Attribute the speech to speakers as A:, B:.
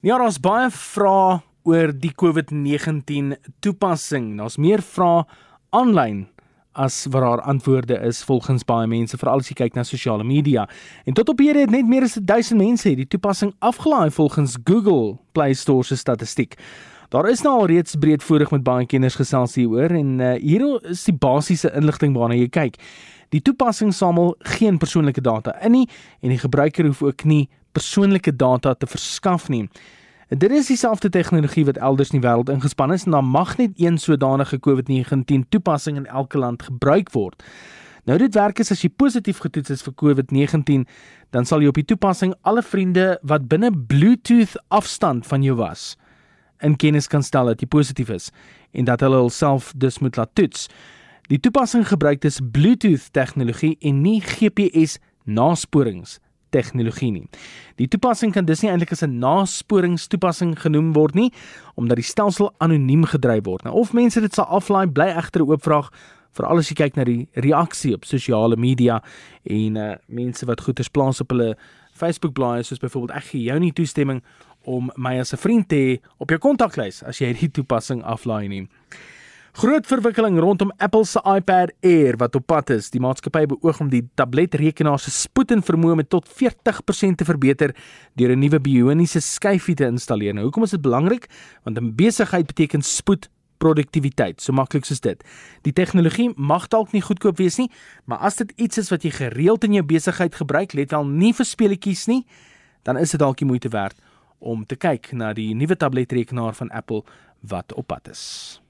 A: Ja, daar's baie vrae oor die COVID-19 toepassing. Daar's meer vrae aanlyn as wat daar antwoorde is volgens baie mense, veral as jy kyk na sosiale media. En tot op hierdie het net meer as 1000 mense die toepassing afgelaai volgens Google Play Store se statistiek. Daar is nou al reeds breedvoerig met baie kenners gesels hieroor en uh, hier is die basiese inligting waarna jy kyk. Die toepassing samel geen persoonlike data in nie en die gebruiker hoef ook nie persoonlike data te verskaf nie. Dit is dieselfde tegnologie wat elders in die wêreld ingespan is en dan mag net een sodanige COVID-19 toepassing in elke land gebruik word. Nou dit werk is as jy positief getoets is vir COVID-19, dan sal jy op die toepassing alle vriende wat binne Bluetooth afstand van jou was in kennis kan stel dat jy positief is en dat hulle hulself dus moet laat toets. Die toepassing gebruik dus Bluetooth tegnologie en nie GPS nasporings tegnologie nie. Die toepassing kan dus nie eintlik as 'n nasporingstoepassing genoem word nie, omdat die stelsel anoniem gedryf word. Nou of mense dit sal aflaai, bly egter 'n oop vraag veral as jy kyk na die reaksie op sosiale media en uh mense wat goeders plaas op hulle Facebook bladsy soos byvoorbeeld ek gee jou nie toestemming om my as 'n vriend te hê op jou kontaklys as jy hierdie toepassing aflaai nie. Groot verwikkeling rondom Apple se iPad Air wat op pad is. Die maatskappy beoog om die tabletrekenaar se spoed en vermoë met tot 40% te verbeter deur 'n nuwe bioniese skyfie te installeer. Nou, hoekom is dit belangrik? Want 'n besigheid beteken spoed produktiwiteit, so maklik soos dit. Die tegnologie mag dalk nie goedkoop wees nie, maar as dit iets is wat jy gereeld in jou besigheid gebruik, let wel nie vir speletjies nie, dan is dit dalk die moeite werd om te kyk na die nuwe tabletrekenaar van Apple wat op pad is.